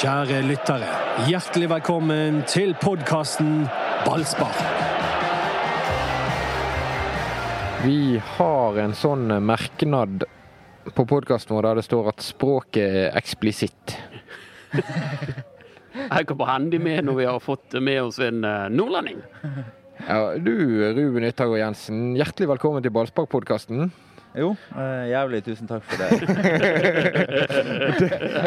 Kjære lyttere, hjertelig velkommen til podkasten Ballspar. Vi har en sånn merknad på podkasten vår der det står at språket er eksplisitt. Jeg kommer handy med når vi har fått med oss en eh, nordlending. Ja, du Ruben Yttergård Jensen, hjertelig velkommen til Ballsparkpodkasten. Jo, eh, jævlig tusen takk for det.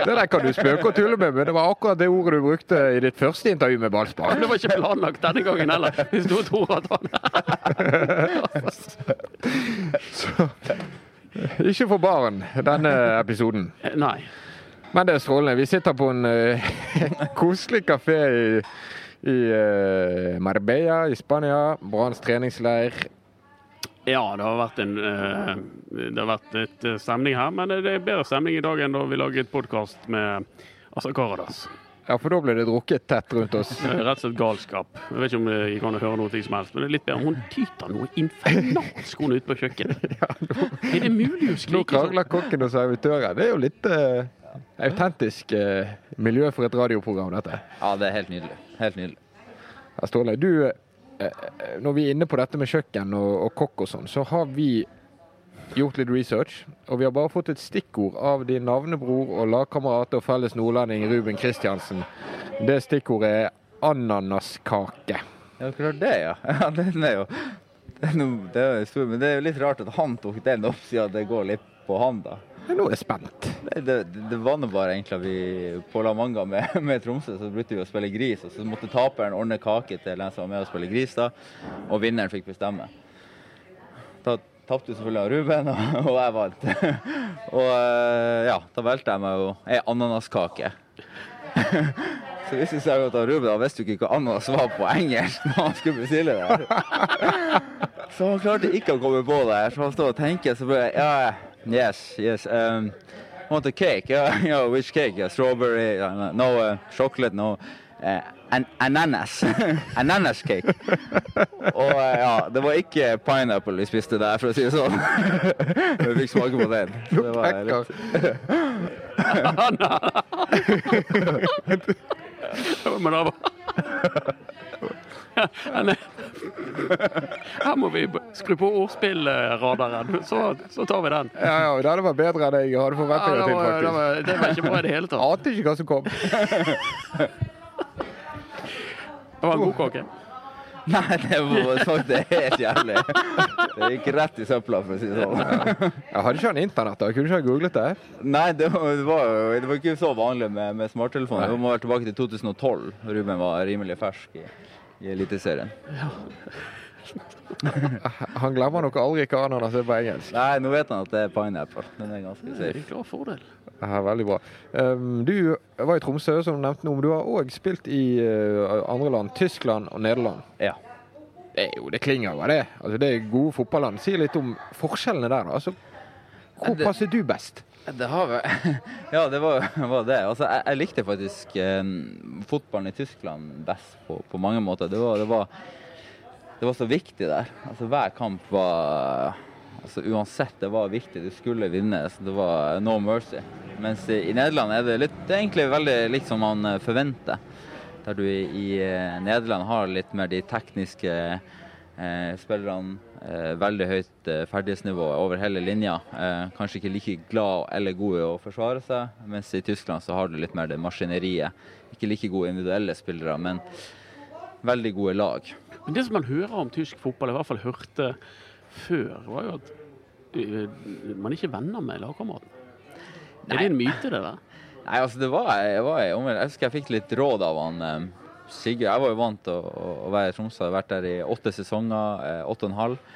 Det der kan du spøke og tulle med, men det var akkurat det ordet du brukte i ditt første intervju med Ballspark. Det var ikke planlagt denne gangen heller, hvis du tror at han Så ikke for barn, denne episoden. Nei. Men det er strålende. Vi sitter på en eh, koselig kafé i, i eh, Marbella i Spania. Branns treningsleir. Ja, det har vært en eh, Det har vært et eh, stemning her, men det er bedre stemning i dag enn da vi laget podkast med Asa Karadas. Ja, for da ble det drukket tett rundt oss. Det rett og slett galskap. Jeg vet ikke om vi kan høre noe som helst, men det er litt bedre. Hun tyter noe infernalsk hun ute på kjøkkenet. Er det mulig å Nå skrike sånn? krangler kokken og servitøren. Det er jo litt uh, autentisk uh, miljø for et radioprogram, dette. Ja, det er helt nydelig. Helt nydelig. Ja, Ståle, du, når vi er inne på dette med kjøkken og, og kokk og sånn, så har vi gjort litt research. Og vi har bare fått et stikkord av din navnebror og lagkamerat og felles nordlending Ruben Kristiansen. Det stikkordet er ananaskake. Ja, klart det, ja. ja den er jo det er, det er jo stor, Men det er jo litt rart at han tok den opp, siden det går litt på han, da. Nå er jeg spent. Det, det, var nå bare egentlig at vi på La Manga med, med Tromsø, så brukte vi å spille gris. Og så måtte taperen ordne kake til den som var med og spille gris, da. Og vinneren fikk bestemme. Da tapte selvfølgelig Ruben, og, og jeg vant. og eh, ja, da valgte jeg meg jo ei ananaskake. Så visste jeg godt at Ruben han visste jo ikke hva ananas var på engelsk når han skulle bestille det. Så han klarte ikke å komme på det. Så han står og tenker, så bare Ja, yes, yes. Um, want a cake? Yeah, know, which cake? Yeah, strawberry? uh, No, uh, chocolate? No. Uh, an ananas. ananas cake. Og uh, ja, det var ikke pineapple vi spiste der, for å si det sånn. Vi fikk smake på den. Så det var litt- Men det var. Her må vi skru på ordspillradaren, så, så tar vi den. Ja, ja, det hadde vært bedre enn jeg hadde Ja, det, det til, faktisk. det, var, det var ikke bra i det hele tatt. Ante ikke hva som kom. Det var en god kake. Nei, det var sagt det er helt jævlig. Det gikk rett i søpla, for å si det sånn. Jeg hadde ikke han internett, da. Kunne ikke ha googlet det. Nei, det var, det var, jo- det var ikke så vanlig med, med smarttelefon. Vi må være tilbake til 2012. Ruben var rimelig fersk i, i Eliteserien. Han glemmer nok aldri hva han har sett på engelsk. Nei, nå vet han at det er pineapple. Den er ganske Det er safe. en klar fordel. Ja, veldig bra. Um, du var i Tromsø, som du nevnte nå, men du har òg spilt i uh, andre land. Tyskland og Nederland. Ja. Det, er jo, det klinger jo av det. Altså, det er gode fotballand. Si litt om forskjellene der. Altså, hvor Det- passer du best? Det har vi. Ja, det var, var det. Altså, jeg, jeg likte faktisk eh, fotballen i Tyskland best på, på mange måter. Det var, det, var, det var så viktig der. Altså, hver kamp var altså, Uansett, det var viktig. Du skulle vinne. Så det var no mercy. Mens i, i Nederland er det, litt, det er egentlig veldig likt som man eh, forventer. Der du i, i eh, Nederland har litt mer de tekniske eh, spillerne. Eh, veldig høyt eh, ferdighetsnivå over hele linja. Eh, kanskje ikke like glad eller gode å forsvare seg. Mens i Tyskland så har du litt mer det maskineriet. Ikke like gode individuelle spillere, men veldig gode lag. Men det som man hører om tysk fotball, i hvert fall hørte før, var jo at eh, man ikke er venner med lagkameraten. Er det en myte, det der? Nei, altså det var, jeg, var, jeg husker jeg fikk litt råd av han eh, Sigurd. Jeg var jo vant til å, å, være i Tromsø. Jeg har vært der i åtte sesonger, eh, åtte og en halv.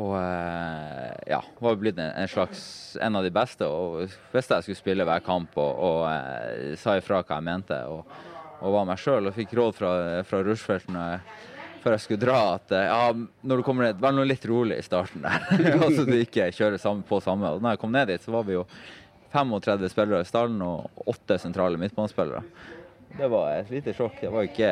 Og eh, ja, var blitt en, slags en av de beste. Og visste jeg skulle spille hver kamp og, og eh, sa ifra hva jeg mente. Og, og var meg sjøl. Og fikk råd fra, fra Rushfeldt før jeg skulle dra at ja, når du kommer ned, vær nå litt rolig i starten der. altså du ikke kjører på samme. Og når jeg kom ned dit, så var vi jo 35 spillere i stallen og åtte sentrale midtbanespillere. Det var et lite sjokk. Det var ikke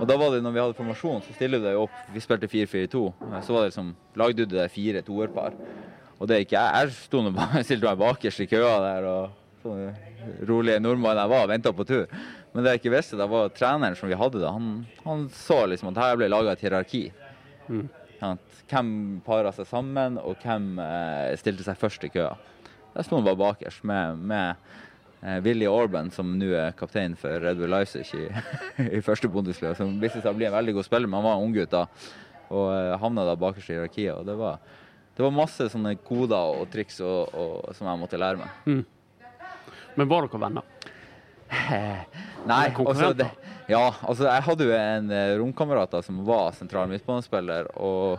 Og da var det når vi hadde formasjon, så stiller du deg opp. Vi spilte 4-4-2. Så var det liksom Lagde du det fire toerpar. Og det er ikke jeg. Jeg sto nå bare stilte meg bakerst i køa der og sånn rolig nordmann jeg var, venta på tur. Men det jeg ikke visste, det var treneren som vi hadde da, han, han så liksom at her ble laga et hierarki. Mm. Hvem para seg sammen, og hvem eh, stilte seg først i køa. Der sto han bare bakerst med, med eh, Willy Orban, som nå er kaptein for Red Bull Leipzig i, i første Bundesliga. Som viste seg å bli en veldig god spiller, men han var unggutt da. Og eh, havna da bakerst i hierarkiet. Og det var, det var masse sånne koder og triks og, og, som jeg måtte lære meg. Men var dere venner? Nei, altså, det, ja, altså jeg hadde jo en eh, romkamerat som var sentral midtbanespiller, og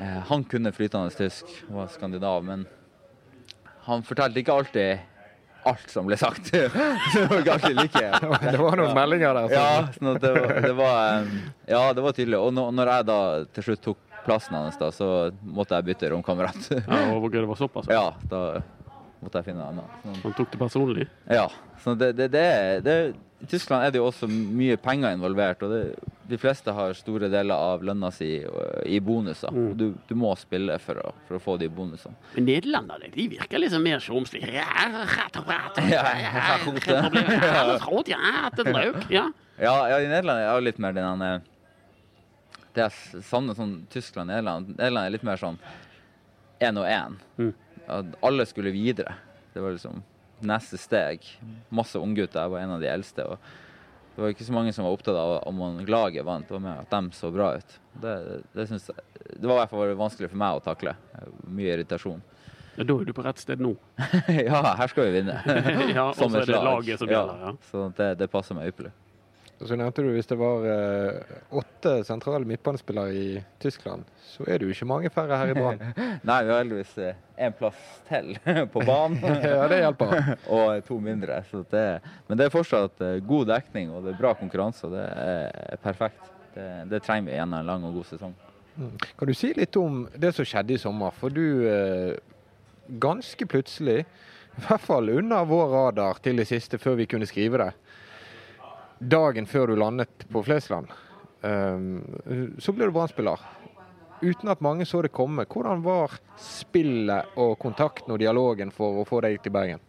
eh, han kunne flytende tysk, var skandinav, men han fortalte ikke alltid alt som ble sagt. Det var ikke like. Det var noen meldinger der. Ja, sånn det, var, det var eh, Ja, det var tydelig. Og når, når jeg da til slutt tok plassen hans, da, så måtte jeg bytte romkamerat. Ja, og hvor gøy det var såpass? Ja, da måtte jeg finne en annen. Sånn. Han tok det personlig? Ja. Så det, det, det, det, I Tyskland er det jo også mye penger involvert. og det, De fleste har store deler av lønna si øh, i bonuser. Mm. Du, du må spille for å, for å få de bonusene. Men nederlenderne de virker liksom mer sjomslige. Ja. Ja, i Nederland er det litt mer den Det jeg savner sånn Tyskland Nederland. Nederland er litt mer sånn én og én. Mm. At alle skulle videre. Det var liksom neste steg. Masse unggutter. Jeg var en av de eldste. og Det var ikke så mange som var opptatt av om man laget vant, var med at de så bra ut. Det, det, jeg, det var i hvert fall vanskelig for meg å takle. Mye irritasjon. Ja, Da er du på rett sted nå. ja, her skal vi vinne. Ja, Som et lag. som gjelder. Ja. Så det, det passer meg ypperlig. Så nevnte du hvis det var eh, åtte sentrale midtbanespillere i Tyskland, så er det jo ikke mange færre her i Brann. Nei, vi har heldigvis én plass til på banen. ja, det hjelper. og to mindre. Så det, men det er fortsatt eh, god dekning og det er bra konkurranse. og Det er perfekt. Det, det trenger vi gjennom en lang og god sesong. Kan du si litt om det som skjedde i sommer? For du eh, ganske plutselig, i hvert fall under vår radar til det siste før vi kunne skrive det, dagen før du landet på Flesland, eh, så ble du Brann-spiller. Uten at mange så det komme. Hvordan var spillet og kontakten og dialogen for å få deg til Bergen?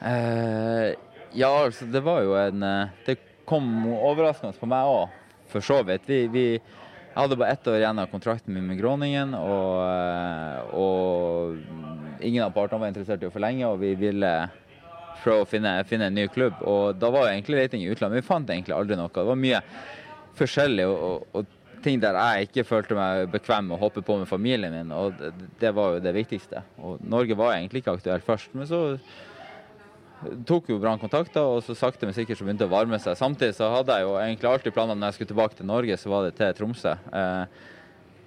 Uh, ja, altså, det var jo en eh, Det kom overraskende på meg òg, for så vidt. Vi, vi, jeg hadde bare ett år igjen av kontrakten min med Groningen, og, eh, og ingen av partene var interessert i å forlenge, og vi ville prøve å finne, finne en ny klubb. Og da var egentlig leting i utlandet. Vi fant egentlig aldri noe. Det var mye forskjellig. og, og, ting der jeg ikke følte meg bekvem med å hoppe på med familien min, og det, det var jo det viktigste. Og Norge var egentlig ikke aktuelt først, men så tok jo Brann kontakter, og så sakte, men sikkert så begynte det å varme seg. Samtidig så hadde jeg jo egentlig alltid planer når jeg skulle tilbake til Norge, så var det til Tromsø. Eh,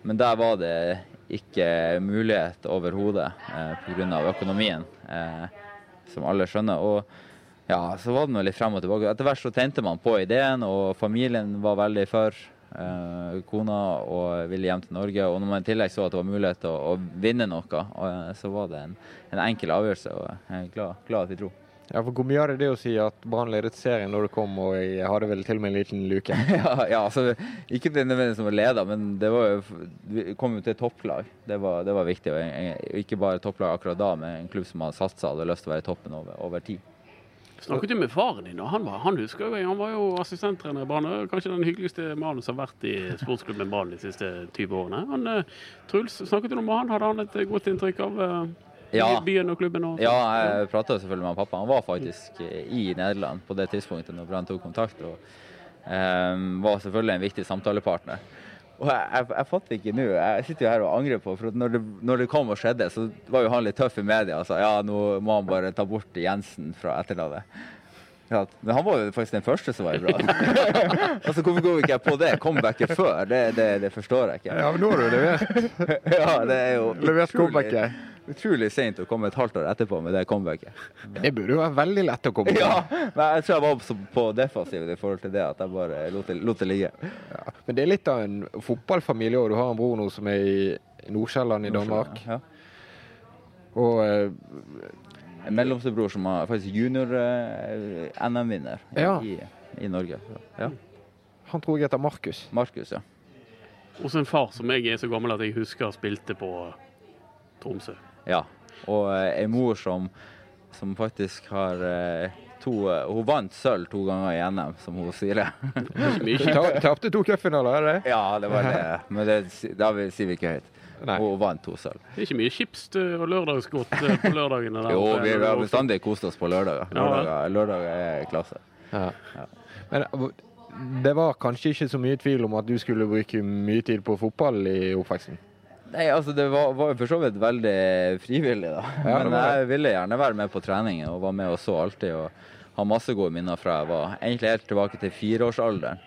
men der var det ikke mulighet overhodet eh, pga. økonomien, eh, som alle skjønner. Og ja, så var det nå litt frem og tilbake. Etter hvert så tente man på ideen, og familien var veldig for. Eh, kona og ville hjem til Norge. Og når man i tillegg så at det var mulighet til å, å vinne noe, og, eh, så var det en, en enkel avgjørelse. Og jeg er glad, glad at vi dro. Ja, for Hvor mye hadde det å si at Brann ledet serien når du kom, og jeg hadde vel til og med en liten luke? ja, ja, altså, ikke nødvendigvis som å lede, men det var jo, vi kom jo til topplag. Det var, det var viktig. Og ikke bare topplag akkurat da, men en klubb som hadde satsa og hadde lyst til å være i toppen over, over tid. Snakket du med faren din? Han, var, han husker jo, han var jo assistenttrener i Brann. Kanskje den hyggeligste mannen som har vært i sportsklubben Brann de siste 20 årene. Han, eh, Truls, snakket du med han? Hadde han et eh, godt inntrykk av Ja. byen og klubben? Og, Ja, jeg prata selvfølgelig med pappa. Han var faktisk i Nederland på det tidspunktet når Brann tok kontakt. og um, var selvfølgelig en viktig samtalepartner. Og jeg, jeg, jeg fatter ikke nå. Jeg sitter jo her og angrer på for når det, når det kom og skjedde, så var jo han litt tøff i media og sa ja, nå må han bare ta bort Jensen fra etterlaget. Ja, men han var jo faktisk den første som var bra. Altså, hvorfor går ikke på det comebacket før? Det, det, det forstår jeg ikke. Ja, men nå har du levert, Ja, det er jo levert comebacket. Utrolig seint å komme et halvt år etterpå med det comebacket. Det burde jo være veldig lett å komme på. Ja, men jeg tror jeg var på defensiven i forhold til det at jeg bare lot det, lot det ligge. Ja. Men det er litt av en fotballfamilie òg. Du har en bror nå som er i Nordsjælland i Danmark. Ja. Og eh, En mellomstebror som er faktisk junior-NM-vinner Ja. i, i Norge. Ja. han tror jeg heter Markus. Markus, ja. Hos en far som jeg er så gammel at jeg husker spilte på Tromsø. ja. Og eh, ei mor som som faktisk har eh, to eh, Hun vant sølv to ganger i NM, som hun sier det. Tapte to cupfinaler, er det? ja, det var det. Men det, da sier vi ikke høyt. Nei. og vant to sølv. Det er ikke mye chips og lørdagsgodt eh, på lørdagene. der Jo, vi har bestandig kost oss på lørdager. Ja. Lørdager, lørdager er klasse. Ja. Men eh, det var kanskje ikke så mye tvil om at du skulle bruke mye tid på fotball i oppveksten? Nei, altså Det var, var jo for så vidt veldig frivillig, da. Ja, Men jeg ville gjerne være med på treningen og var med og så alltid. Og har masse gode minner fra jeg var egentlig helt tilbake til fireårsalderen.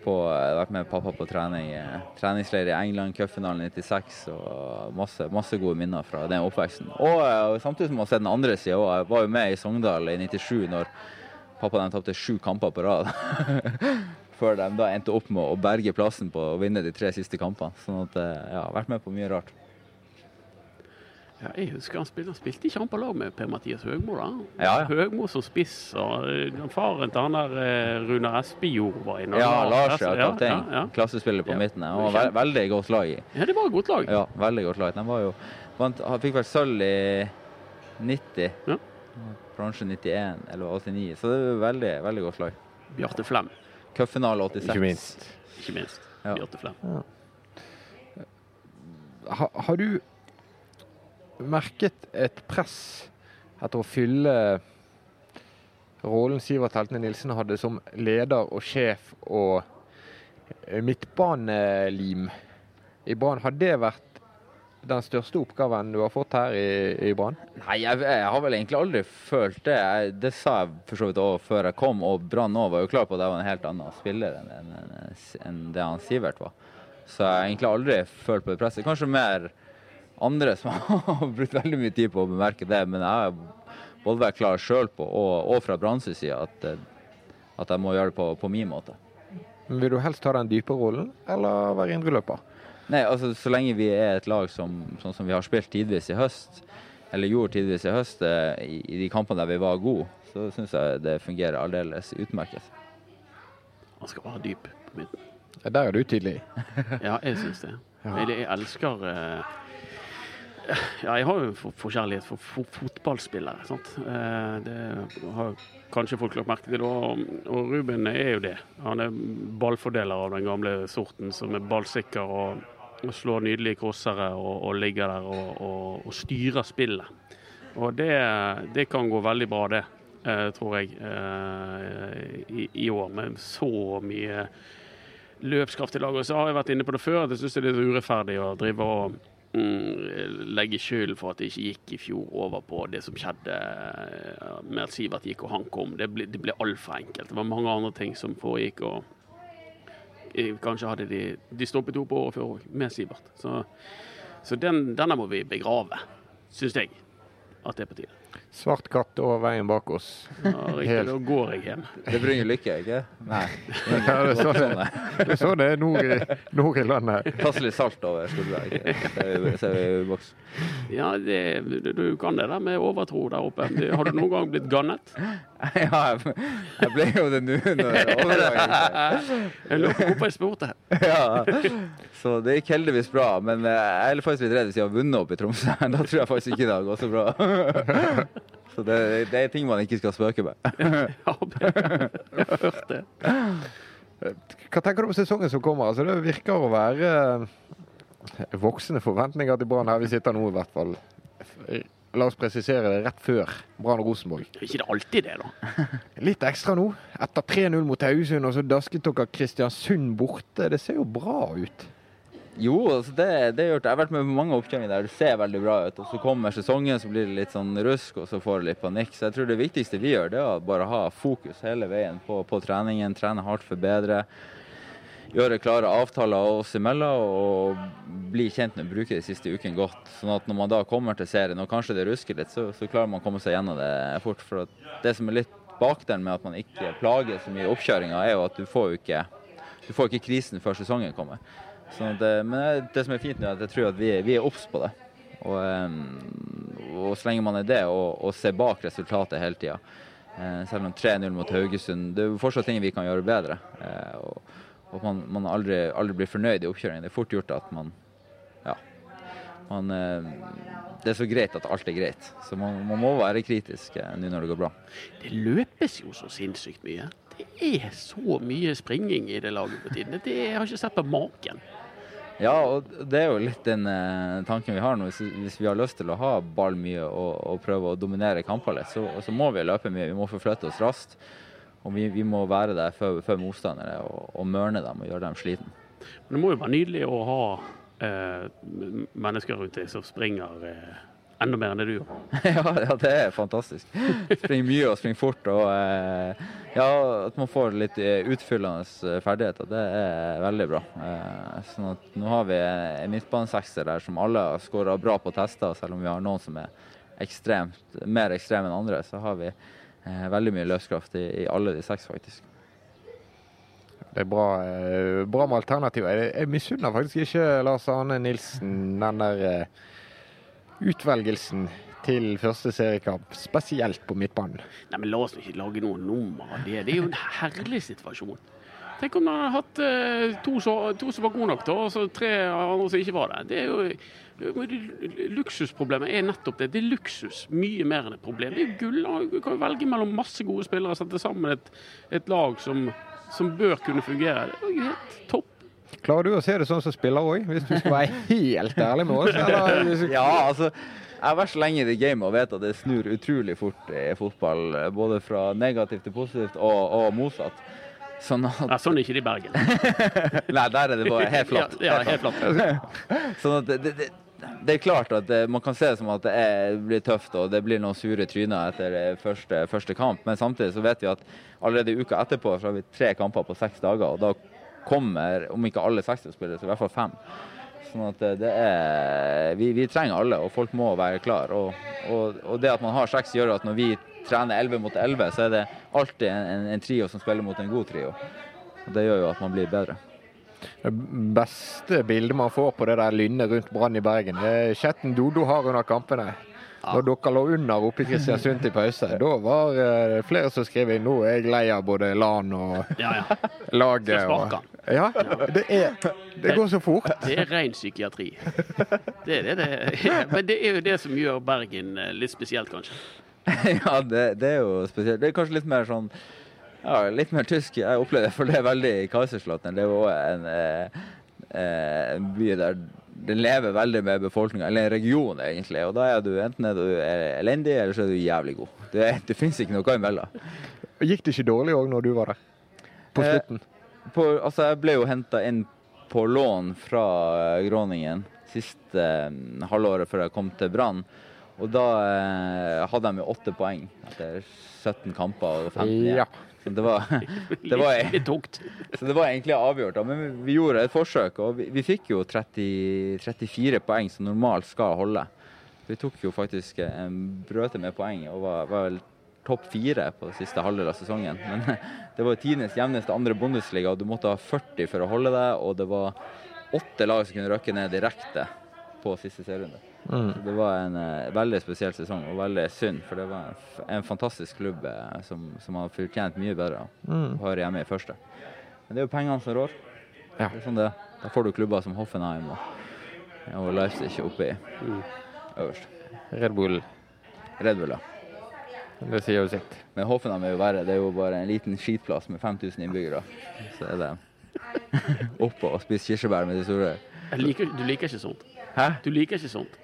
På, jeg har vært med pappa på trening, eh, treningsleir i England, cupfinalen 96. og masse, masse gode minner fra den oppveksten. Og, eh, og samtidig som man ser den andre sida òg. Jeg var jo med i Sogndal i 97 når pappa dem tapte sju kamper på rad. Før de da endte opp med å berge plassen på å vinne de tre siste kampene. Sånn at eh, ja, jeg har vært med på mye rart. Ja, jeg husker han spilte, han spilte ikke han på lag med Per-Mathias Høgmo, da? Ja, ja. Høgmo som spiss, og eh, faren til han der eh, Runar Espejord var inne. Ja, Lars ja, kaptein. Ja, ja. Klassespiller på Ja. midten. Og ve veldig godt lag i. ja, det var et godt lag. Ja, veldig godt lag. De var jo vant, Han fikk vel sølv i 90. Ja. Bransje 91 eller 89. Så det var veldig, veldig godt lag. Bjarte Flem, Cupfinale 86. Ikke minst. ikke minst. Ja. Bjarte Flem. Ha, har du merket et press etter å fylle rollen Sivert Heltene Nilsen hadde som leder og sjef og eh, midtbanelim i Brann? Har det vært den største oppgaven du har fått her i, i Brann? Nei, jeg, jeg har vel egentlig aldri følt det. Jeg, det sa jeg for så vidt òg før jeg kom, og Brann òg var jo klar på at jeg var en helt annen spiller enn enn- enn- det han Sivert var. Så jeg har egentlig aldri følt på det presset. Kanskje mer andre som har brukt veldig mye tid på å bemerke det, men jeg har både vært klar sjøl på, og, og fra Branns side, at, eh, at jeg må gjøre det på, på min måte. Vil du helst ta den dype rollen, eller være indreløper? Nei, altså så lenge vi er et lag som, sånn som vi har spilt tidvis i høst, eller gjorde tidvis i høst, eh, i, i de kampene der vi var gode, så syns jeg det fungerer aldeles utmerket. Han skal være dyp på midten. Der er du tydelig. Ja, jeg syns det. Jeg, jeg elsker eh, Ja, jeg har jo for- forkjærlighet for fo fotballspillere. Sant? Eh, det har kanskje folk lagt merke til. Og, og Ruben er jo det. Han er ballfordeler av den gamle sorten, som er ballsikker og, og slår nydelige crossere og, og ligger der og, og, styrer spillet. Og det, det kan gå veldig bra, det, eh, tror jeg, eh, i, i år. Med så mye løpskraft i laget. Så har jeg vært inne på det før, at jeg syns det er litt urettferdig å drive og legge skylden for at det ikke gikk i fjor over på det som skjedde eh, med at Sivert gikk og han kom. Det ble, det ble altfor enkelt. Det var mange andre ting som foregikk. og eh, Kanskje hadde de, de stoppet opp året før òg, med Sivert. Så, så den, denne må vi begrave, syns jeg. At det er på tide. Svart katt over veien bak oss. Ja, riktig, Helt. da går jeg hjem. Det bringer lykke, ikke? Nei. Ja, det er sånn det, det, er sånn det er nord i, nord i landet. Kaste litt salt over skuldra. Så er vi- Så boks. Ja, det, du, du kan det der med overtro der oppe. Har du noen gang blitt gannet? Ja, jeg, jeg ble jo det nå Jeg lurer på hvorfor jeg spurte. Ja. Så det gikk heldigvis bra, men eh, jeg er faktisk litt redd hvis jeg har vunnet opp i Tromsø. Da tror jeg faktisk ikke det har gått så bra. Så det, det er ting man ikke skal spøke med. Ja, jeg har hørt det. Hva tenker du om sesongen som kommer? Altså, det virker å være eh, voksende forventninger til Brann her vi sitter nå, i hvert fall. La oss presisere det rett før Brann og Rosenborg. Er ikke det alltid det, da? Litt ekstra nå. Etter 3-0 mot Haugesund, og så dasket dere Kristiansund borte. Det ser jo bra ut. Jo, altså det, det gjort. Jeg har vært med på mange oppkjøringer der det ser veldig bra ut. Og så kommer sesongen, så blir det litt sånn rusk, og så får det litt panikk. Så jeg tror det viktigste vi gjør, det er å bare ha fokus hele veien på, på treningen. Trene hardt, forbedre. Gjøre klare avtaler oss imellom og bli kjent med bruke de siste ukene godt. Sånn at når man da kommer til serien og kanskje det rusker litt, så, så klarer man å komme seg gjennom det fort. For det som er litt bakdelen med at man ikke plager så mye i oppkjøringa, er jo at du får jo ikke, du får ikke krisen før sesongen kommer. Sånn at, eh, men det som er fint nå, er at jeg tror at vi, vi er obs på det. Og, eh, og så lenge man er det, og, og ser bak resultatet hele tida. Eh, selv om 3-0 mot Haugesund, det er fortsatt ting vi kan gjøre bedre. Eh, og, og man, man aldri, aldri blir fornøyd i oppkjøringen. Det er fort gjort at man ja, man eh, det er så greit at alt er greit. Så man, man må være kritisk eh, nå når det går bra. Det løpes jo så sinnssykt mye. Det er så mye springing i det laget på tiden. Det jeg har ikke sett på maken. Ja, og det er jo litt den eh, tanken vi har nå. Hvis, hvis vi har lyst til å ha ball mye og, og prøve å dominere kamper litt, så, så må vi løpe mye. Vi må forflytte oss raskt. Og vi, vi må være der før, før motstandere og, og mørne dem og gjøre dem sliten. Men det må jo være nydelig å ha eh, mennesker rundt deg som springer eh, enda mer enn det du gjør. ja, ja, det er fantastisk. Springer mye og springer fort. Og eh, ja, at man får litt eh, utfyllende eh, ferdigheter, det er veldig bra. Eh, sånn at nå har vi en midtbanesekser der som alle har skåra bra på tester, selv om vi har noen som er ekstremt, mer ekstreme enn andre, så har vi veldig mye løskraft i, i alle de seks, faktisk. Det er bra, bra med alternativer. Jeg, jeg misunner faktisk ikke Lars Arne Nilsen den der utvelgelsen til første seriekamp, spesielt på midtbanen. Nei, men La oss ikke lage noe nummer av det. Det er jo en herlig situasjon. Tenk om man hadde hatt eh, to, så, to som var gode nok, da, og så tre andre som ikke var det. Det er jo Luksusproblemet er nettopp det. Det er luksus mye mer enn et problem. Det er gull. Du kan jo velge mellom masse gode spillere og sette sammen et, et lag som, som bør kunne fungere. Det er jo helt topp. Klarer du å se det sånn som spiller òg, hvis du skal være helt ærlig med oss? Eller? Ja, altså jeg har vært så lenge i det gamet og vet at det snur utrolig fort i fotball. eh, Både fra negativt til positivt og, og motsatt. Sånn at Nei, sånn er ikke det i Bergen. Nei, der er det bare helt flatt. Ja, ja, helt flatt. Sånn at det, det, det, er klart at det, man kan se det som at det er, blir tøft og det blir noen sure tryner etter eh, første, første kamp, men samtidig så vet vi at allerede uka etterpå så har vi tre kamper på seks dager, og da kommer, om ikke alle 60-spillere, så i hvert fall fem. Sånn at det, er vi, vi trenger alle, og folk må være klar. Og, og, og det at man har seks, gjør at når vi trener 11 mot 11, så er det alltid en, en, en trio som spiller mot en god trio. Og det gjør jo at man blir bedre. Det beste bildet man får på det der lynnet rundt Brann i Bergen, det er chatten Dodo har under kampene. Når dere lå under oppe i Kristiansund til pause, da var det flere som skrev inn nå er jeg lei av både LAN og Ja, ja. laget. Og, ja, det, er, det går så fort. Det er ren psykiatri. Det er det, det er. Men det er jo det som gjør Bergen eh, litt spesielt, kanskje. ja, det, det er jo spesielt. Det er kanskje litt mer sånn ja, litt mer tysk. Jeg opplever for det er veldig Kaiserslautern. Det er jo en, eh, eh, en by der det lever veldig med befolkninga, eller en region egentlig. Og da er du enten er du elendig, eller så er du jævlig god. Det, det finnes ikke noe imellom. Gikk det ikke dårlig òg når du var der? På Eh, slutten? På, altså, jeg ble jo henta inn på lån fra eh, Groningen siste eh, halvåret før jeg kom til Brann. Og da eh, hadde de jo åtte poeng etter 17 kamper og 15 igjen. Ja. Så det var, det var, så det var egentlig avgjort. Da. Men vi, vi gjorde et forsøk, og vi, vi fikk jo 30, 34 poeng som normalt skal holde. Vi tok jo faktisk en brøte med poeng og var, var vel topp fire på siste halvdel av sesongen. Men det var tidenes jevneste andre Bundesliga, og du måtte ha 40 for å holde deg. Og det var åtte lag som kunne røkke ned direkte på siste serierunde. Mm. Det var en uh, veldig spesiell sesong, og veldig synd. For det var en, en fantastisk klubb uh, som, som har fortjent mye bedre Mm. å høre hjemme i første. Men det er jo pengene som rår. Ja. Det sånn det. Da får du klubber som Hoffenheim og, og Leipzig oppe i Mm. øverst. Red Bull, Red Bull, ja. Det sier jo sitt. Men Hoffenheim er jo verre. Det er jo bare en liten skitplass med 5000 innbyggere. Så er det oppå og spise kirsebær med de store. Jeg liker, du liker ikke sånt. Hæ? Du liker ikke sånt.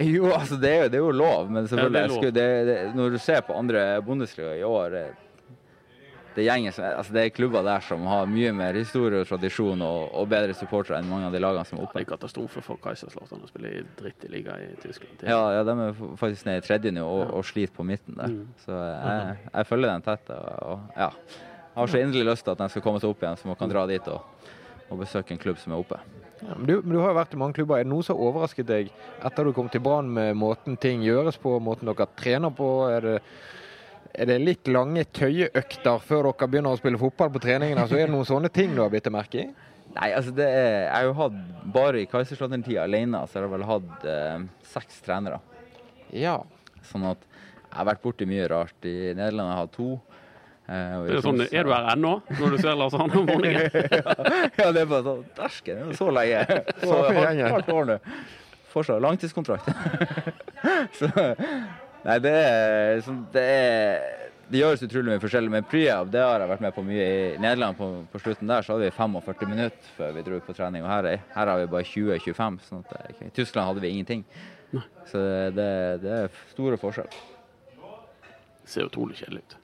Jo, altså det er jo, det er jo lov, men selvfølgelig Ja, det jeg skulle, det, det, Når du ser på andre bondesliga i år eh, det, gjengen altså det er klubber der som har mye mer historie og tradisjon og, og bedre supportere enn mange av de lagene som er oppe. Det er katastrofe for Kaiserslautern å spille i dritt i liga i Tyskland. Ja, ja, de er faktisk nede i tredje nå og, og sliter på midten der. Mm. Så jeg, jeg følger dem tett. Og, og ja. Jeg har så inderlig lyst til at de skal komme seg opp igjen, så man kan dra dit og, og besøke en klubb som er oppe. Ja, men du, men du har jo vært i mange klubber. Er det noe som har overrasket deg etter du kom til Brann med måten ting gjøres på, måten dere trener på? Er det, er det litt lange tøyeøkter før dere begynner å spille fotball på treningene? Så er det noen sånne ting du har bitt deg merke i? Nei, altså det er, jeg har jo hatt Bare i Kaiserslautern-tida alene så jeg har vel hatt eh, seks trenere. Ja. Sånn at jeg har vært borti mye rart. I Nederland jeg har jeg hatt to. eh, og Det er, sånn, er du her ennå, når du ser Lars Arne om morgenen? ja, det er bare sånn Dæsken, det er så lenge. Så hardt år nå. fortsatt langtidskontrakt. så Nei, det er, sånn, det er det gjøres utrolig mye forskjellig. Men pre-up det har jeg vært med på mye. I Nederland på, på slutten der så hadde vi 45 minutter før vi dro ut på trening. Og her, er- her har vi bare 20-25. Sånn at det, I Tyskland hadde vi ingenting. Så det, det er store forskjeller. Ser utrolig kjedelig ut.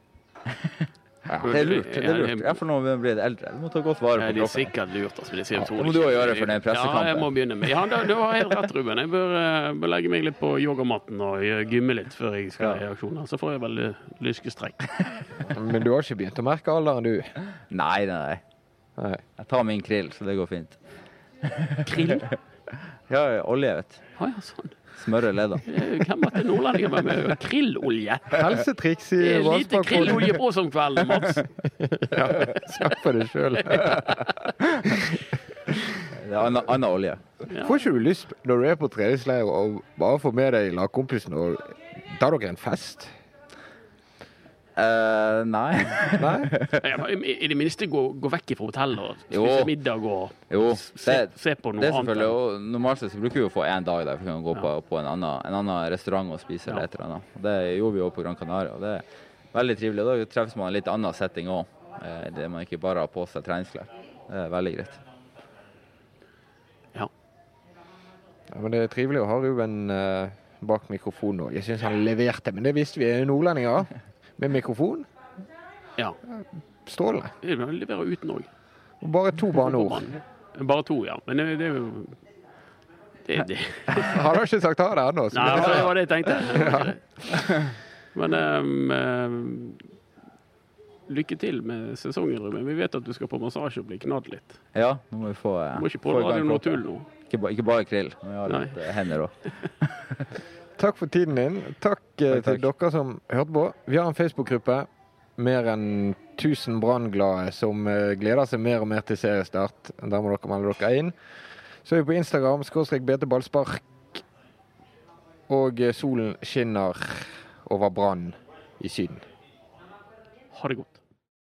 Det er lurt. det er lurt. Iallfall når vi blir eldre. Du må ta godt vare på kroppen. det er sikkert lurt. Altså, det Ja, det må du også gjøre for den pressekampen. Ja, jeg må begynne med. Ja, du, har helt rett, Ruben. Jeg bør, eh, bør legge meg litt på yogamatten og eh, gymme litt før jeg skal i aksjon. Så får jeg vel eh, lyskestrekk. Men du har ikke begynt å merke alderen, du? Nei, nei. Nei. Jeg tar min krill, så det går fint. Krill? Ja, olje, vet du. Ah, ja, sånn. Smøre og leder. Hvem at det er nordlendinger med, med krillolje. Helsetriks i Det er lite krillolje på som kvelden, Mats. Ja, snakk for deg sjøl. Det er annen, annen olje. Får ikke du lyst, når du er på treningsleir, å bare få med deg lagkompisen og tar dere en fest? Eh, nei. Nei? I i det minste gå, gå vekk fra hotellet og Jo. spise middag og Jo, se, det, se på noe det annet. og Normalt sett så bruker vi å få én dag der for å gå på, på en, annen, en annen restaurant og spise eller et eller annet. Det gjorde vi òg på Gran Canaria. og Det er veldig trivelig. Da treffes man i en litt annen setting òg. Det man ikke bare har på seg treningsklær. Det er veldig greit. Ja. Ja, men det er trivelig å ha Ruben eh, bak mikrofonen òg. Jeg syns han leverte, men det visste vi er nordlendinger. Med mikrofon. ja. Strålende. Det leverer uten òg. Bare to banneord. Bare to, ja. Men det, det er jo det, det. Han har ikke sagt ha det ennå. Nei, det- var det jeg tenkte. Men ehm, ehm, lykke til med sesongen, Ruben. Vi vet at du skal på massasje og bli knadd litt. Ja, nå må vi få Uh, Du må ikke gang deg noe tull nå. Ikke, ba, ikke bare krill. Vi har litt eh, hender òg. Takk for tiden din. Takk, takk, Takk, til dere som hørte på. Vi har en Facebook-gruppe. Mer enn 1000 brannglade som eh, gleder seg mer og mer til seriestart. Der må dere melde dere inn. Så er vi på Instagram, skråstrek BT Ballspark. Og eh, solen skinner over Brann i Syden. Ha det godt.